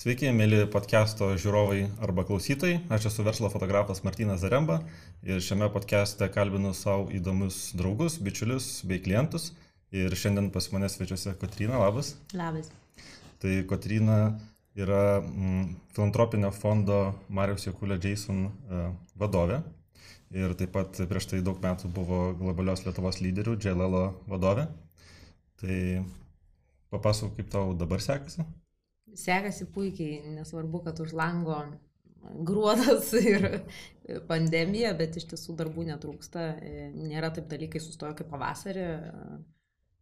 Sveiki, mėly podcast'o žiūrovai arba klausytojai. Aš esu verslo fotografas Martinas Zaremba ir šiame podcast'e kalbinu savo įdomius draugus, bičiulius bei klientus. Ir šiandien pas mane svečiuose Kotrina, labas. Labas. Tai Kotrina yra mm, filantropinio fondo Marijos Jekulio Jason uh, vadovė. Ir taip pat prieš tai daug metų buvo globalios Lietuvos lyderių, JLL vadovė. Tai papasakok, kaip tau dabar sekasi sekasi puikiai, nesvarbu, kad už lango gruodas ir pandemija, bet iš tiesų darbų netrūksta. Nėra taip dalykai sustojo kaip pavasarį.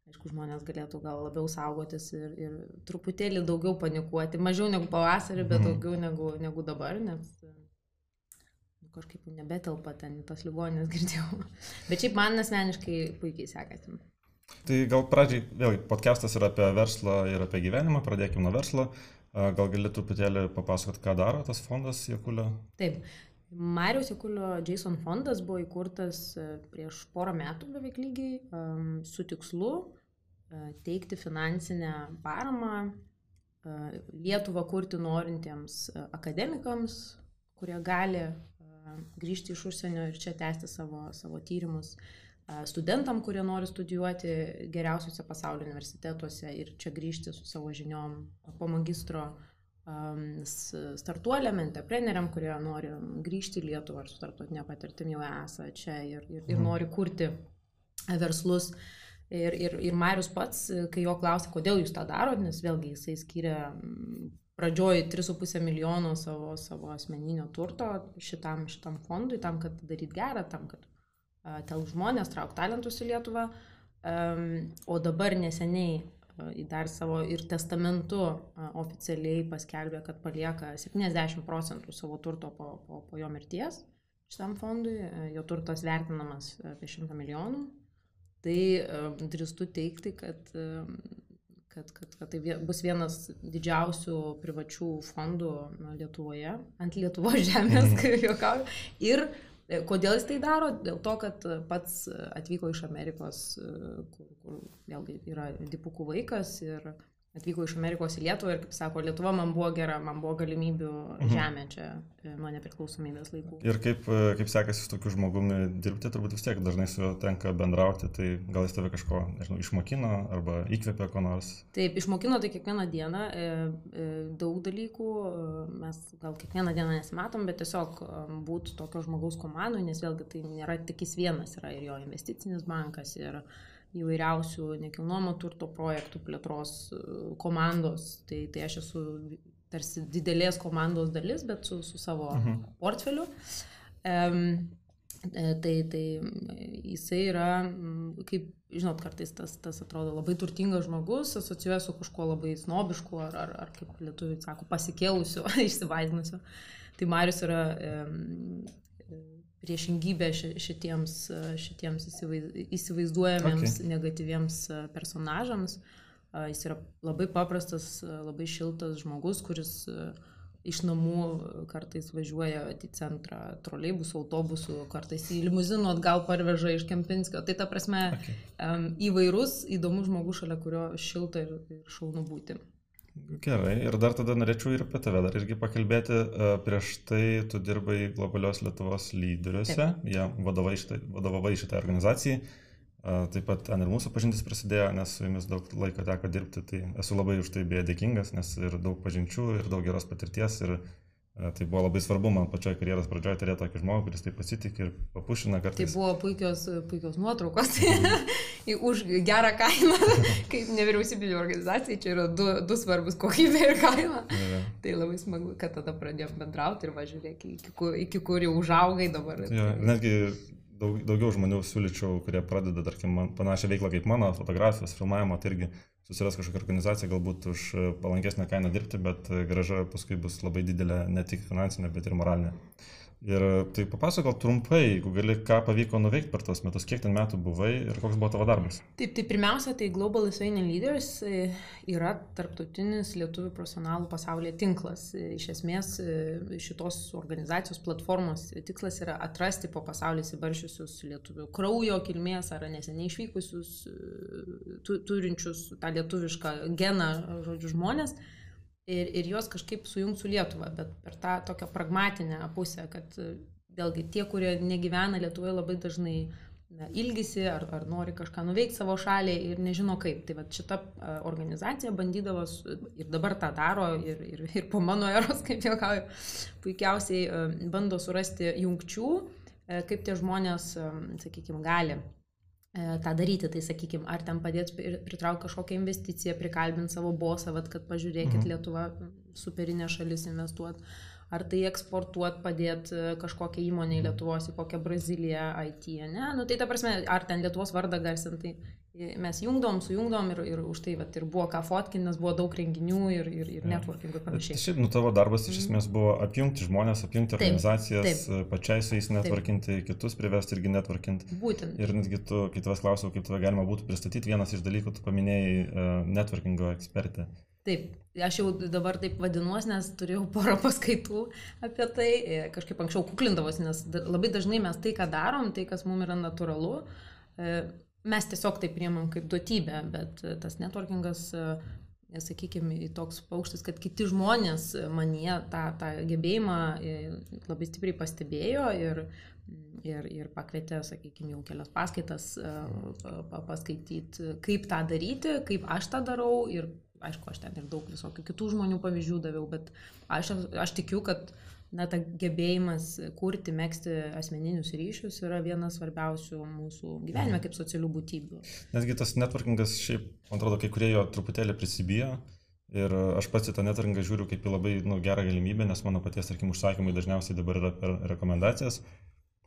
Aišku, žmonės galėtų gal labiau saugotis ir, ir truputėlį daugiau panikuoti. Mažiau negu pavasarį, bet mhm. daugiau negu, negu dabar, nes nu, kažkaip nebetelpa ten tas ligonės girdėjau. Bet šiaip man asmeniškai puikiai sekasi. Tai gal pradžiai, vėlgi, podcastas yra apie verslą ir apie gyvenimą, pradėkime nuo verslo. Gal gali truputėlį papasakot, ką daro tas fondas Jekulio? Taip. Marijos Jekulio Jason fondas buvo įkurtas e, prieš porą metų beveik lygiai su tikslu e, teikti finansinę paramą e, Lietuvą kurti norintiems akademikams, kurie gali grįžti iš užsienio ir čia tęsti savo, savo tyrimus studentam, kurie nori studijuoti geriausiuose pasaulio universitetuose ir čia grįžti su savo žiniom po magistro startuoliam, entrepreneriam, kurie nori grįžti į Lietuvą ar su tarptautinė patirtim jau esą čia ir, ir, ir mhm. nori kurti verslus. Ir, ir, ir Marius pats, kai jo klausė, kodėl jūs tą darot, nes vėlgi jisai skiria pradžioj 3,5 milijono savo, savo asmeninio turto šitam, šitam fondui, tam, kad daryt gerą, tam, kad tel žmonės, trauk talentus į Lietuvą. O dabar neseniai dar savo ir testamentu oficialiai paskelbė, kad palieka 70 procentų savo turto po, po, po jo mirties šitam fondui. Jo turtas vertinamas apie 100 milijonų. Tai drįstu teikti, kad, kad, kad, kad tai bus vienas didžiausių privačių fondų Lietuvoje, ant Lietuvos žemės, kaip juokauju. Ir E, kodėl jis tai daro? Dėl to, kad pats atvyko iš Amerikos, e, kur, kur vėlgi yra dipukų vaikas ir atvyko iš Amerikos į Lietuvą ir, kaip sako, Lietuva man buvo gera, man buvo galimybių mhm. žemė čia e, nuo nepriklausomybės laikų. Ir kaip, kaip sekasi su tokiu žmogumi dirbti, turbūt vis tiek dažnai su juo tenka bendrauti, tai gal jis tave kažko, nežinau, išmokino arba įkvėpė ko nors? Taip, išmokino tai kiekvieną dieną e, e, daug dalykų, mes gal kiekvieną dieną nesimatom, bet tiesiog būtų tokio žmogaus komandų, nes vėlgi tai nėra tik jis vienas, yra ir jo investicinis bankas. Ir, įvairiausių nekilnojamo turto projektų plėtros e, komandos. Tai, tai aš esu tarsi didelės komandos dalis, bet su, su savo mhm. portfeliu. Um, Tai, tai jisai yra, kaip, žinot, kartais tas, tas atrodo labai turtingas žmogus, asocijuoja su kažkuo labai snobišku ar, ar, ar kaip lietuviai sako, pasikėlusiu, išsivaidinusiu. Tai Marius yra priešingybė šitiems, šitiems įsivaizduojamiems okay. negatyviems personažams. Jis yra labai paprastas, labai šiltas žmogus, kuris iš namų kartais važiuoja į centrą troleibusų, autobusų, kartais į limuzinų atgal parveža iš Kempinskio. Tai ta prasme okay. įvairus, įdomus žmogus, šalia kurio šilta ir, ir šaunu būti. Gerai, ir dar tada norėčiau ir apie tave dar irgi pakalbėti. E, prieš tai tu dirbai globalios Lietuvos lyderiuose, jie vadovai šitai, vadovavai šitai organizacijai. E, taip pat ten ir mūsų pažintis prasidėjo, nes su jumis daug laiko teko dirbti, tai esu labai už tai beje dėkingas, nes ir daug pažinčių, ir daug geros patirties, ir tai buvo labai svarbu man pačioj karjeros pradžioje turėti tokį žmogų, kuris taip pasitikė ir papušina kartais. Tai buvo puikios, puikios nuotraukos už gerą kainą, kaip nevyriausybinė organizacija, čia yra du, du svarbus kokybė ir kaina. Ja. Tai labai smagu, kad tada pradėjom bendrauti ir važiuok, iki, iki kur jau užaugai dabar. Ja, netgi daug, daugiau žmonių siūlyčiau, kurie pradeda, tarkim, man, panašią veiklą kaip mano, fotografijos, filmavimo, tai irgi susiras kažkokią organizaciją galbūt už palankesnę kainą dirbti, bet graža paskui bus labai didelė ne tik finansinė, bet ir moralinė. Ir tai papasakok trumpai, jeigu gali, ką pavyko nuveikti per tos metus, kiek ten metų buvai ir koks buvo tavo darbas. Taip, tai pirmiausia, tai Global Lithuanian Leaders e, yra tarptautinis lietuvių profesionalų pasaulyje tinklas. E, iš esmės e, šitos organizacijos platformos tikslas yra atrasti po pasaulį įsibaršiusius lietuvių kraujo kilmės ar neseniai išvykusius, turinčius tą lietuvišką geną, žodžiu, žmonės ir, ir juos kažkaip sujungti su Lietuva, bet per tą tokią pragmatinę pusę, kad vėlgi tie, kurie negyvena Lietuvoje labai dažnai na, ilgisi ar, ar nori kažką nuveikti savo šaliai ir nežino kaip. Tai va šita organizacija bandydavo ir dabar tą daro ir, ir, ir po mano eros, kaip jau kauju, puikiausiai bando surasti jungčių, kaip tie žmonės, sakykime, gali E, tą daryti, tai sakykime, ar ten padėti pritraukti kažkokią investiciją, prikalbinti savo bosą, vat, kad pažiūrėkit, mhm. Lietuva superinė šalis investuoti, ar tai eksportuoti, padėti e, kažkokią įmonę į Lietuvos, į kokią Braziliją, IT, ne, nu tai ta prasme, ar ten Lietuvos vardą garsinti, mes jungdom, sujungdom ir, ir už tai vat, ir buvo ką fotkinti, nes buvo daug renginių ir, ir, ir networking ir panašiai. Šiaip, nu tavo darbas iš mhm. esmės buvo apjungti žmonės, apjungti taip, organizacijas, taip, pačiai su jais networkinti, taip. kitus privesti irgi networkinti. Būtent. Ir netgi tu, kai tavęs klausiau, kaip tave galima būtų pristatyti, vienas iš dalykų tu paminėjai uh, networkingo ekspertę. Taip, aš jau dabar taip vadinuosi, nes turėjau porą paskaitų apie tai, e, kažkaip anksčiau kuklindavosi, nes labai dažnai mes tai, ką darom, tai, kas mums yra natūralu, e, mes tiesiog tai priemam kaip duotybę, bet e, tas networkingas, e, sakykime, toks paukštis, kad kiti žmonės manie tą, tą gebėjimą e, labai stipriai pastebėjo ir, ir, ir pakvietė, sakykime, jau kelias paskaitas paskaityti, kaip tą daryti, kaip aš tą darau ir, aišku, aš ten ir daug visokių kitų žmonių pavyzdžių daviau, bet aš, aš tikiu, kad na, ta gebėjimas kurti, mėgsti asmeninius ryšius yra vienas svarbiausių mūsų gyvenime mhm. kaip socialių būtybių. Netgi tas networkingas, šiaip, man atrodo, kai kurie jo truputėlį prisibijo. Ir aš pats į tą networkingą žiūriu kaip į labai nu, gerą galimybę, nes mano paties, tarkim, užsakymai dažniausiai dabar yra per rekomendacijas.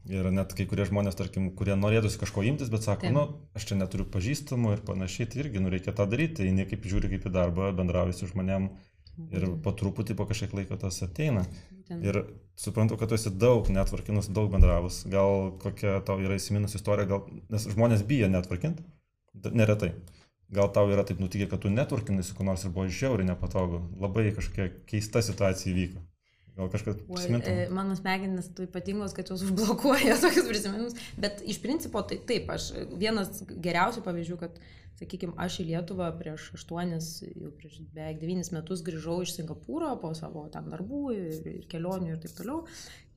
Ir net kai kurie žmonės, tarkim, kurie norėtųsi kažko imtis, bet sako, Taip. nu, aš čia neturiu pažįstamų ir panašiai, tai irgi, nu, reikia tą daryti, tai ne kaip žiūri kaip į darbą, bendrauji su žmonėm ir mhm. po truputį, po kažkiek laiko tas ateina. Ir suprantu, kad tu esi daug netvarkinus, daug bendravus. Gal kokia tau yra įsiminus istorija, gal, nes žmonės bijo netvarkinti, neretai. Gal tau yra taip nutikę, kad tu netvarkinai su kuo nors ir buvo žiauriai nepatogu. Labai kažkokia keista situacija įvyko. Gal kažkas prisimintum? E, mano smegenis tu ypatingos, kad jos užblokuoja tokius prisiminimus, bet iš principo tai taip, aš vienas geriausių pavyzdžių, kad sakykime, aš į Lietuvą prieš aštuonis, jau prieš beveik devynis metus grįžau iš Singapūro po savo tam darbų ir, ir kelionių ir taip toliau.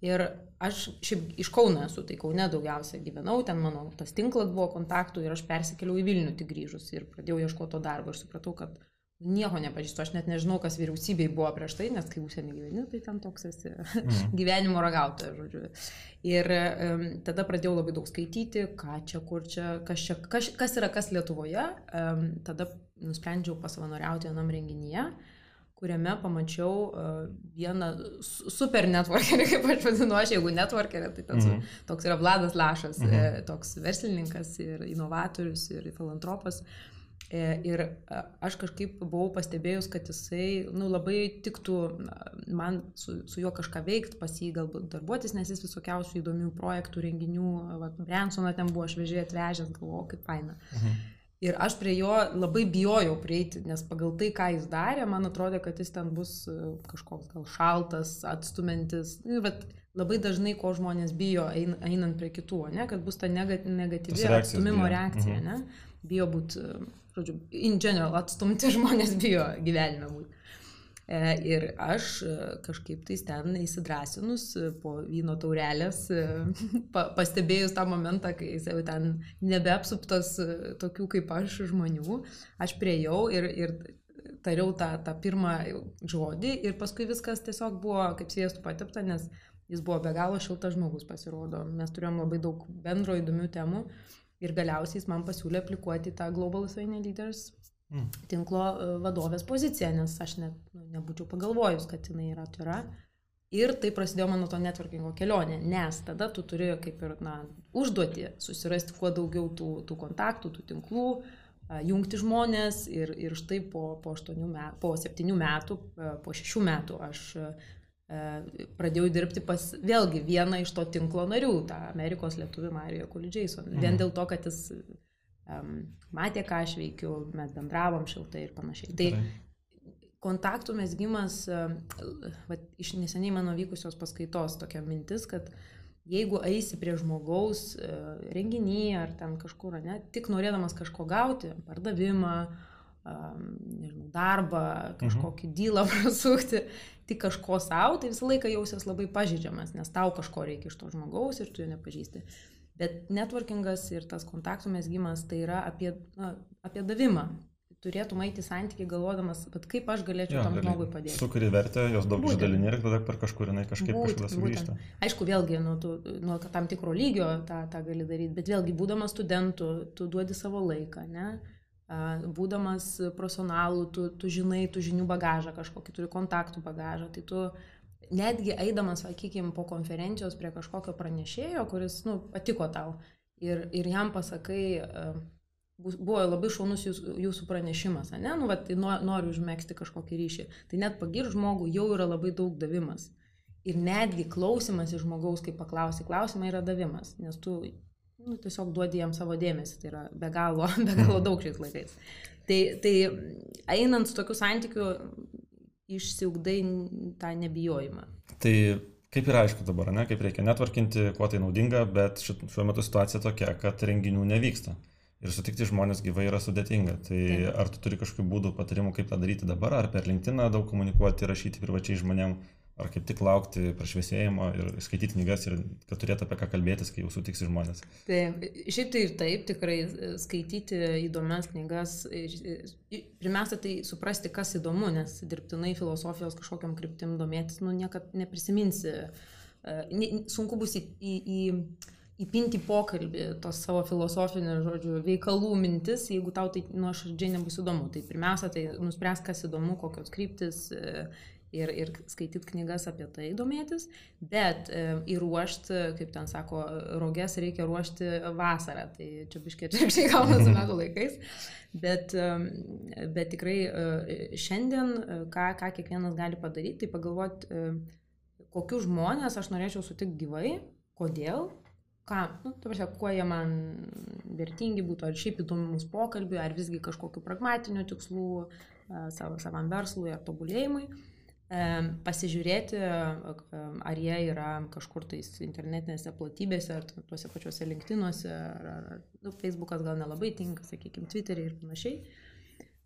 Ir aš šiaip iš Kauno esu, tai Kaune daugiausia gyvenau, ten mano tas tinklas buvo kontaktų ir aš persikėliau į Vilnių tik grįžus ir pradėjau ieškoti to darbo ir supratau, kad nieko nepažįstu, aš net nežinau, kas vyriausybei buvo prieš tai, nes kai užsienį gyveni, tai ten toks esi mm. gyvenimo ragautojas, žodžiu. Ir um, tada pradėjau labai daug skaityti, ką čia, kur čia, kas, čia, kas, kas yra kas Lietuvoje. Um, tada nusprendžiau pasavanoriauti vienam renginyje, kuriame pamačiau uh, vieną super networkerį, kaip aš vadinu, aš jeigu networkerį, tai tas, mm. toks yra Vladas Lašas, mm -hmm. toks verslininkas ir inovatorius ir filantropas. Uh, ir aš kažkaip buvau pastebėjus, kad jisai nu, labai tiktų man su, su juo kažką veikti, pas jį galbūt darbuotis, nes jis visokiausių įdomių projektų, renginių, Bransoną ten buvo šviežiai atvežęs, galvojau, kaip faina. Mhm. Ir aš prie jo labai bijojau prieiti, nes pagal tai, ką jis darė, man atrodė, kad jis ten bus e, kažkoks gal šaltas, atstumantis. Nu, bet labai dažnai, ko žmonės bijo einant prie kitų, ne, kad bus ta negatyvi atstumimo reakcija, mhm. ne, bijo būti žodžiu, in general atstumti žmonės bijo gyvenime būti. E, ir aš e, kažkaip tais ten įsidrasinus e, po vyno taurelės, pa, pastebėjus tą momentą, kai jis jau ten nebeapsuptas tokių kaip aš žmonių, aš priejau ir, ir tariau tą, tą pirmą žodį ir paskui viskas tiesiog buvo kaip sviestų patepta, nes jis buvo be galo šiltas žmogus pasirodo. Mes turėjom labai daug bendro įdomių temų Ir galiausiai jis man pasiūlė aplikuoti tą Global Lithuania Leaders mm. tinklo e, vadovės poziciją, nes aš net nu, nebūčiau pagalvojus, kad jinai yra atvira. Ir tai prasidėjo mano to networkingo kelionė, nes tada tu turi kaip ir, na, užduoti susirasti kuo daugiau tų, tų kontaktų, tų tinklų, jungti žmonės ir, ir štai po, po, metų, po septynių metų, e, po šešių metų aš pradėjau dirbti pas vėlgi vieną iš to tinklo narių, tą Amerikos lietuvį Marijo Kulidžiaison. Mhm. Vien dėl to, kad jis um, matė, ką aš veikiu, mes bendravom šiltai ir panašiai. Tai kontaktų mesgymas, va, iš neseniai mano vykusios paskaitos tokia mintis, kad jeigu eisi prie žmogaus e, renginį ar ten kažkur, ne, tik norėdamas kažko gauti, pardavimą, nežinau, darbą, kažkokį mhm. dylą prasukti, tik kažko savo, tai visą laiką jausies labai pažydžiamas, nes tau kažko reikia iš to žmogaus ir tu jo nepažįsti. Bet networkingas ir tas kontaktų mesgymas tai yra apie, na, apie davimą. Turėtum eiti santykiai galvodamas, bet kaip aš galėčiau jo, tam žmogui padėti. Sukuri vertę, jos daug išdalinė ir tada per kažkur jinai kažkaip kažkada sugrįžta. Aišku, vėlgi, nuo, tu, nuo tam tikro lygio tą, tą gali daryti, bet vėlgi, būdamas studentu, tu duodi savo laiką, ne? Būdamas profesionalu, tu, tu žinai, tu žinių bagažą kažkokį, turi kontaktų bagažą, tai tu netgi eidamas, sakykime, po konferencijos prie kažkokio pranešėjo, kuris, nu, patiko tau ir, ir jam pasakai, buvo labai šaunus jūsų, jūsų pranešimas, ne, nu, va, tai noriu užmėgsti kažkokį ryšį, tai net pagir žmogų jau yra labai daug davimas. Ir netgi klausimas iš žmogaus, kai paklausi klausimą, yra davimas, nes tu nu, tiesiog duodi jam savo dėmesį, tai yra be galo, be galo daug šiais laikais. Tai, tai einant su tokiu santykiu, išsiugdai tą nebijojimą. Tai kaip ir aišku dabar, ne, kaip reikia netvarkinti, kuo tai naudinga, bet šiuo metu situacija tokia, kad renginių nevyksta. Ir sutikti žmonės gyvai yra sudėtinga. Tai Taip. ar tu turi kažkokių būdų, patarimų, kaip tą daryti dabar, ar per LinkedIn daug komunikuoti, rašyti privačiai žmonėm, ar kaip tik laukti prašviesėjimo ir skaityti knygas ir kad turėtų apie ką kalbėtis, kai jau sutiksi žmonės. Taip, šiaip tai ir taip, tikrai e, skaityti įdomias knygas. Pirmiausia, tai suprasti, kas įdomu, nes dirbtinai filosofijos kažkokiam kryptim domėtis, nu, niekad neprisiminsi. E, sunku bus į, į, į, įpinti pokalbį tos savo filosofinio, žodžiu, veikalų mintis, jeigu tau tai nuoširdžiai nebus įdomu. Tai pirmiausia, tai nuspręs, kas įdomu, kokios kryptis e, ir, ir skaityti knygas apie tai domėtis, bet e, įruošti, kaip ten sako, rogės reikia ruošti vasarą, tai čia biškiai atvirkščiai gaunasi metų laikais, bet, e, bet tikrai e, šiandien, e, ką, ką kiekvienas gali padaryti, tai pagalvoti, e, kokius žmonės aš norėčiau sutikti gyvai, kodėl, ką, nu, tarsi, kuo jie man vertingi būtų, ar šiaip įdomus pokalbiui, ar visgi kažkokiu pragmatiniu tikslu, savo, savam verslui ar tobulėjimui pasižiūrėti, ar jie yra kažkur tais internetinėse platybėse, ar tuose pačiuose linktinuose, ar, ar nu, Facebookas gal nelabai tinka, sakykime, Twitter'e ir panašiai.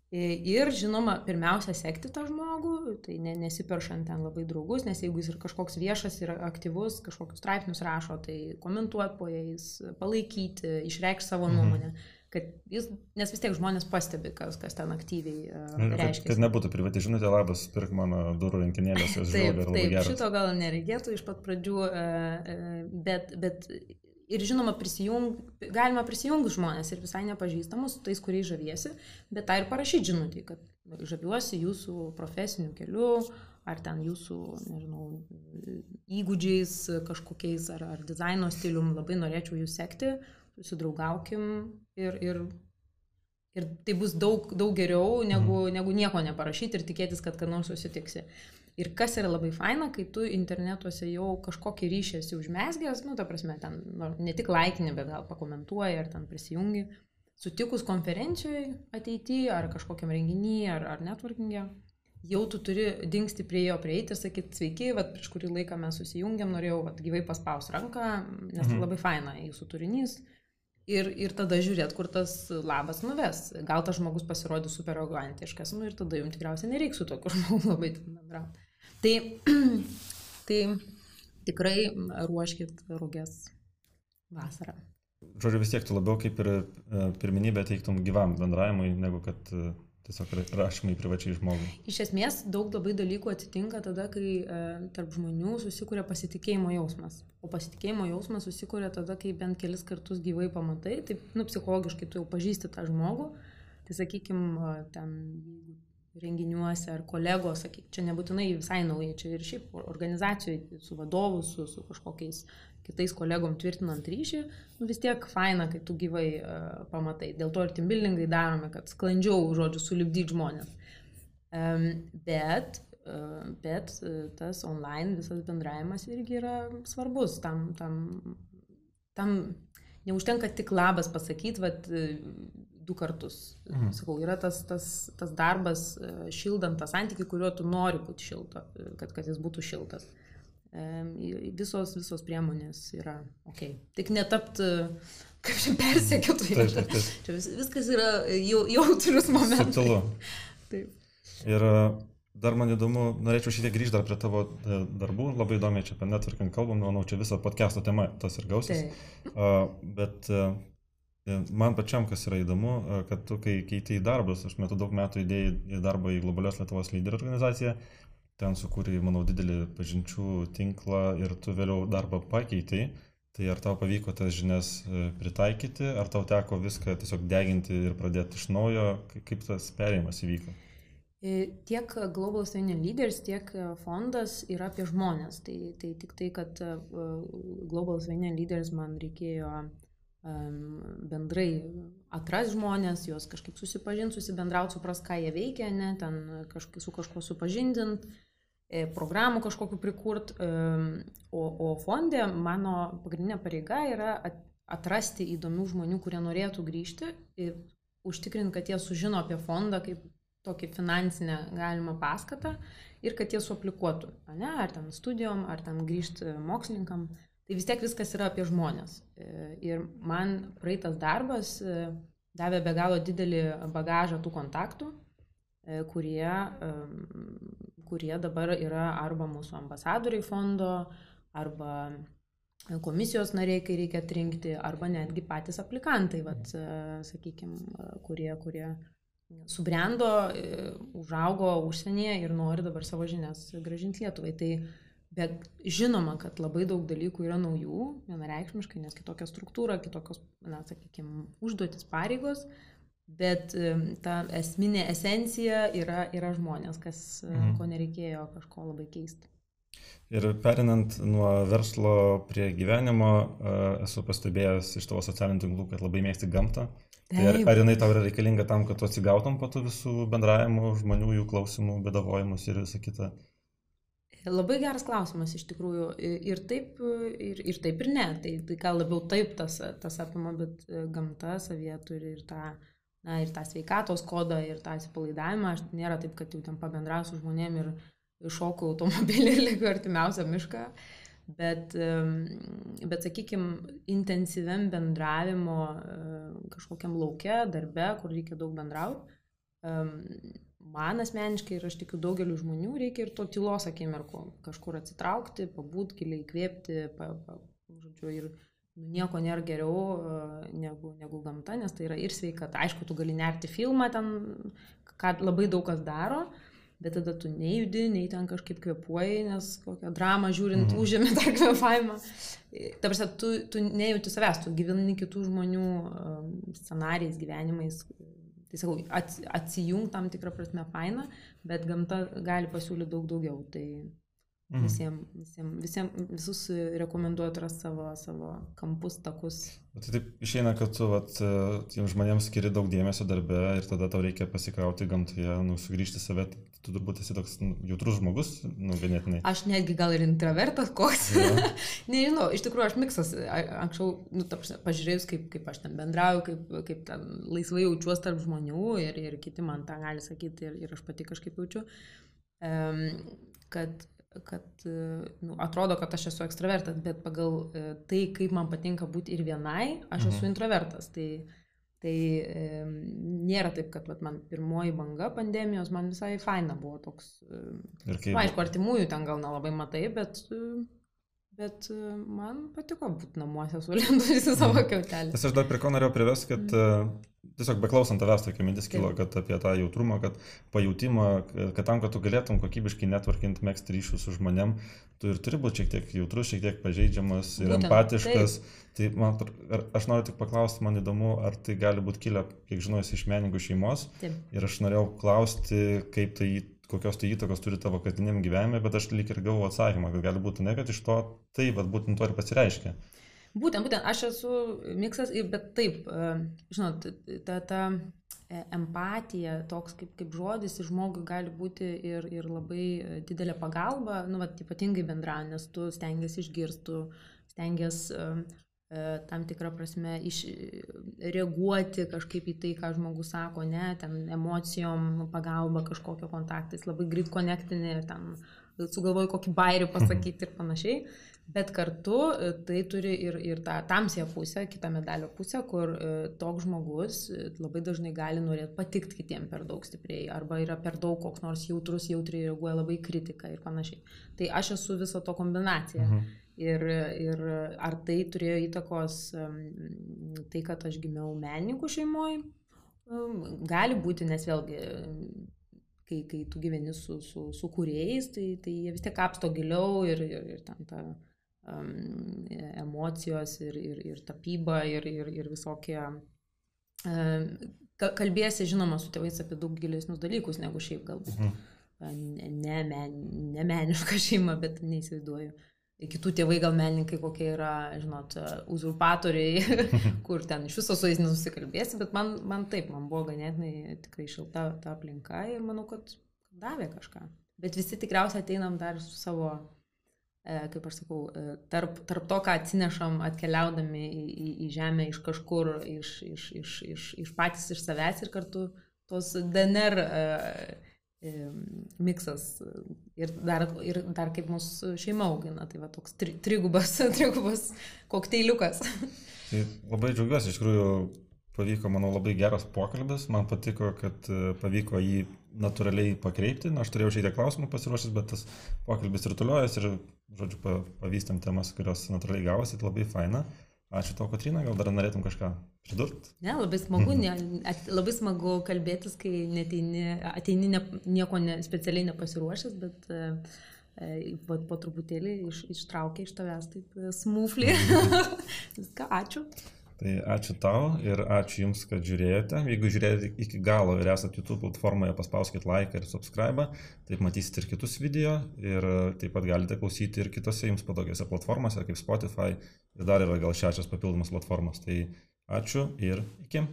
Ir, žinoma, pirmiausia, sekti tą žmogų, tai ne, nesiperšant ten labai draugus, nes jeigu jis ir kažkoks viešas ir aktyvus, kažkokius straipsnius rašo, tai komentuoti po jais, palaikyti, išreikšti savo mhm. nuomonę. Mhm kad jis, nes vis tiek žmonės pastebi, kas, kas ten aktyviai uh, reiškia. Kad, nebūtų privati žinutė, labas, pirk mano durų rinkinėlės, jos yra labai geras. Šito gal nereikėtų iš pat pradžių, uh, bet, bet ir žinoma, prisijung, galima prisijungti žmonės ir visai nepažįstamus, tais, kuriais žaviesi, bet tą ir parašyti žinutį, kad žaviuosi jūsų profesiniu keliu, ar ten jūsų, nežinau, įgūdžiais kažkokiais, ar, ar dizaino stilium, labai norėčiau jūs sekti, susidraugaukim ir, ir, ir tai bus daug, daug geriau negu, mm. negu nieko neparašyti ir tikėtis, kad kad nors susitiksi. Ir kas yra labai faina, kai tu internetuose jau kažkokį ryšį esi užmesgęs, nu, ta prasme, ten nu, ne tik laikinį, bet gal pakomentuoji ar ten prisijungi, sutikus konferencijoje ateityje ar kažkokiam renginyje ar, ar networkingė, jau tu turi dingsti prie jo prieiti ir sakyti, sveiki, vat, prieš kurį laiką mes susijungiam, norėjau vat, gyvai paspaus ranką, nes mhm. labai faina jūsų turinys, Ir, ir tada žiūrėt, kur tas labas nuves. Gal tas žmogus pasirodys super arogantiškas, nu ir tada jums tikriausiai nereiks su tokiu žmogu labai bendrauti. Tai, tai tikrai ruoškit rūgės vasarą. Žodžiu, vis tiek tu labiau kaip ir e, pirminybę teiktum gyvam bendravimui, negu kad e, tiesiog rašymai privačiai žmogui. Iš esmės daug labai dalykų atsitinka tada, kai e, tarp žmonių susikuria pasitikėjimo jausmas. O pasitikėjimo jausmas susikuria tada, kai bent kelis kartus gyvai pamatai, taip, nu, psichologiškai tu jau pažįsti tą žmogų. Tai sakykime, ten renginiuose ar kolegos, sakyk, čia nebūtinai visai nauja, čia ir šiaip organizacijoje su vadovu, su, su kažkokiais kitais kolegom tvirtinant ryšį, nu, vis tiek faina, kai tu gyvai uh, pamatai. Dėl to ir timbildingai darome, kad sklandžiau, žodžiu, sulibdyti žmonės. Um, bet uh, bet uh, tas online visas bendravimas irgi yra svarbus. Tam, tam, tam neužtenka tik labas pasakyti, bet du kartus. Mhm. Sakau, yra tas, tas, tas darbas šildant tą santykį, kuriuo tu nori būti šilta, kad, kad jis būtų šiltas. Visos, visos priemonės yra ok. Tik netapt, kaip čia persekėtų. Čia vis, viskas yra jau, jautrus momentas. Subtilu. Taip. Ir Dar man įdomu, norėčiau šiek tiek grįžti dar prie tavo e, darbų, labai įdomiai čia apie networking kalbam, manau, čia visą podcast'o tema tas ir gausis. Uh, bet man pačiam, kas yra įdomu, uh, kad tu, kai keitei darbus, aš metu daug metų įdėjai darbą į Globalios Lietuvos lyderių organizaciją, ten sukūrė, manau, didelį pažinčių tinklą ir tu vėliau darbą pakeitai. Tai ar tau pavyko tas žinias pritaikyti, ar tau teko viską tiesiog deginti ir pradėti iš naujo, kaip tas perėjimas įvyko? E, tiek Global Senior Leaders, tiek e, fondas yra apie žmonės. Tai, tai tik tai, kad e, Global Senior Leaders man reikėjo um, bendrai atras žmonės, juos kažkaip susipažinti, susibendrauti, supras, ką jie veikia, ne, ten kažkaip su kažkuo supažindint, programų kažkokiu prikurt. O, o fonde mano pagrindinė pareiga yra atrasti įdomių žmonių, kurie norėtų grįžti ir užtikrinti, kad jie sužino apie fondą kaip tokį finansinę galimą paskatą ir kad jie suaplikuotų, ne, ar ten studijom, ar ten grįžti mokslininkam. Tai vis tiek viskas yra apie žmonės. E, ir man praeitas darbas e, davė be galo didelį bagažą tų kontaktų, e, kurie, kurie dabar yra arba mūsų ambasadoriai fondo, arba komisijos nariai, kai reikia atrinkti, arba netgi patys aplikantai, vat, sakykime, kurie, kurie subrendo, užaugo užsienyje ir nori dabar savo žinias gražinti Lietuvai. Tai bet žinoma, kad labai daug dalykų yra naujų, vienareikšmiškai, nes kitokia struktūra, kitokios, na, sakykime, užduotis pareigos, bet e, ta esminė esencija yra, yra žmonės, kas, e, mhm. ko nereikėjo kažko labai keisti. Ir perinant nuo verslo prie gyvenimo, esu pastebėjęs iš tavo socialinių tinklų, kad labai mėgsti gamtą. Tai ar, ar jinai tau yra reikalinga tam, kad tu atsigautum po tų visų bendravimų, žmonių, jų klausimų, bedavojimus ir visą kitą? Labai geras klausimas iš tikrųjų. Ir taip, ir, ir taip, ir ne. Tai, tai gal labiau taip tas, tas apima, bet e, gamta savie turi ir tą, na, ir tą sveikatos kodą, ir tą atsipalaidavimą. Aš nėra taip, kad jau ten pabendrausiu žmonėm ir šoku automobilį ir likiu artimiausią mišką. Bet, bet sakykime, intensyviam bendravimo kažkokiam laukia, darbe, kur reikia daug bendrauti, man asmeniškai ir aš tikiu daugeliu žmonių reikia ir to tylos akimirko, kažkur atsitraukti, pabūti, giliai įkvėpti, pa, pa, žodžiu, ir nieko nėra geriau negu, negu gamta, nes tai yra ir sveikata. Aišku, tu gali nerti filmą ten, ką labai daug kas daro, bet tada tu nejudi, nei ten kažkaip kvepuoji, nes kokią dramą žiūrint mhm. užėmė tą kvepavimą. Ta prasme, tu, tu nejauti savęs, tu gyveni kitų žmonių um, scenarijais, gyvenimais. Tai sakau, atsijung tam tikrą prasme faina, bet gamta gali pasiūlyti daug daugiau. Tai Mhm. Visiems, visiems, visiems, visus rekomenduoju atrasti savo, savo kampus, takus. Tai taip išeina, kad tu vat, tiems žmonėms skiri daug dėmesio darbe ir tada tau reikia pasikrauti gamtoje, nu, sugrįžti save, tu turbūt esi toks nu, jautrus žmogus, nu, ganėtinai. Aš netgi gal ir introvertas koks. Ja. Nežinau, iš tikrųjų aš miksas, anksčiau, nu, ta, pažiūrėjus, kaip, kaip aš ten bendrauju, kaip, kaip ten laisvai jaučiuosi tarp žmonių ir, ir kiti man tą gali sakyti ir, ir aš pati kažkaip jaučiu, um, kad kad nu, atrodo, kad aš esu ekstravertas, bet pagal e, tai, kaip man patinka būti ir vienai, aš mhm. esu introvertas. Tai, tai e, nėra taip, kad vat, man pirmoji banga pandemijos man visai faina buvo toks. E, ir kaip... Aišku, artimųjų ten gal nelabai matai, bet, e, bet e, man patiko būti namuose sulindusi į savo mhm. kiautelį. Nes aš dar prie ko norėjau privesti, kad mhm tiesiog beklausant tavęs tokia mintis kilo, kad apie tą jautrumą, kad pajūtimą, kad tam, kad tu galėtum kokybiškai networkint, mėgsti ryšius su žmonėm, tu ir turi būti šiek tiek jautrus, šiek tiek pažeidžiamas ir Būtent, empatiškas. Taip. Tai man, aš noriu tik paklausti, man įdomu, ar tai gali būti kilę, kiek žinau, iš menininkų šeimos. Taip. Ir aš norėjau klausti, kaip tai, kokios tai įtakos turi tavo kasdieniam gyvenime, bet aš lik ir gavau atsakymą, kad gali būti ne, kad iš to tai, bet būtent to ir pasireiškia. Būtent, būtent, aš esu miksas, bet taip, e, žinot, ta, ta e, empatija, toks kaip, kaip žodis, žmogui gali būti ir, ir labai didelė pagalba, nu, vat, ypatingai bendraujant, nes tu stengiasi išgirstų, stengiasi uh, tam tikrą prasme iš, reaguoti kažkaip į tai, ką žmogus sako, ne, ten emocijom, pagalba, kažkokio kontaktais, labai greit konektini, ten sugalvoju kokį bairių pasakyti ir panašiai. Bet kartu e, tai turi ir, ir tą tamsią pusę, kitą medalio pusę, kur e, toks žmogus e, labai dažnai gali norėti patikti kitiem per daug stipriai, arba yra per daug koks nors jautrus, jautriai reaguoja labai kritiką ir panašiai. Tai aš esu viso to kombinacija. Mhm. Ir, ir ar tai turėjo įtakos tai, kad aš gimiau menininkų šeimoje? Gali būti, nes vėlgi kai, kai tu gyveni su, su, su kūrėjais, tai, tai jie vis tiek kapsto giliau ir, ir, ir ten ta um, emocijos ir, ir, ir tapyba ir, ir, ir visokie. Um, kalbėsi, žinoma, su tėvais apie daug gilesnius dalykus negu šiaip galbūt. Mhm. Ne, men, ne meniška šeima, bet neįsivaizduoju. Kitų tėvai gal menininkai kokie yra, žinot, uzurpatoriai, kur ten iš viso su jais nesusikalbėsi, bet man, man taip, man buvo ganėtinai tikrai šilta ta aplinka ir manau, kad davė kažką. Bet visi tikriausiai ateinam dar su savo E, kaip aš sakau, e, tarp, tarp to, ką atsinešam atkeliaudami į, į, į žemę iš kažkur, iš, iš, iš, iš, iš patys iš savęs ir kartu tos DNR e, e, miksas ir dar, ir dar kaip mūsų šeima augina, tai va toks tri, trigubas, trigubas kokteiliukas. Tai labai džiaugiuosi, iš tikrųjų pavyko, manau, labai geras pokalbis, man patiko, kad pavyko jį natūraliai pakreipti, na, aš turėjau šiek tiek klausimų pasiruošęs, bet tas pokalbis ir toliuojas ir žodžiu, pavystėm temas, kurios natūraliai gavosi, tai labai faina. Ačiū tau, Katrina, gal dar norėtum kažką pridurti? Ne, labai smagu, ne, at, labai smagu kalbėtis, kai neteini, ateini ne, nieko ne, specialiai nepasiruošęs, bet e, po, po truputėlį iš, ištraukia iš tavęs taip e, smūflį. Viską, ačiū. Tai ačiū tau ir ačiū Jums, kad žiūrėjote. Jeigu žiūrėjote iki galo ir esate YouTube platformoje, paspauskite like ir subscribe, taip matysite ir kitus video ir taip pat galite klausyti ir kitose Jums patogiose platformose, kaip Spotify ir dar yra gal šešios papildomos platformos. Tai ačiū ir iki.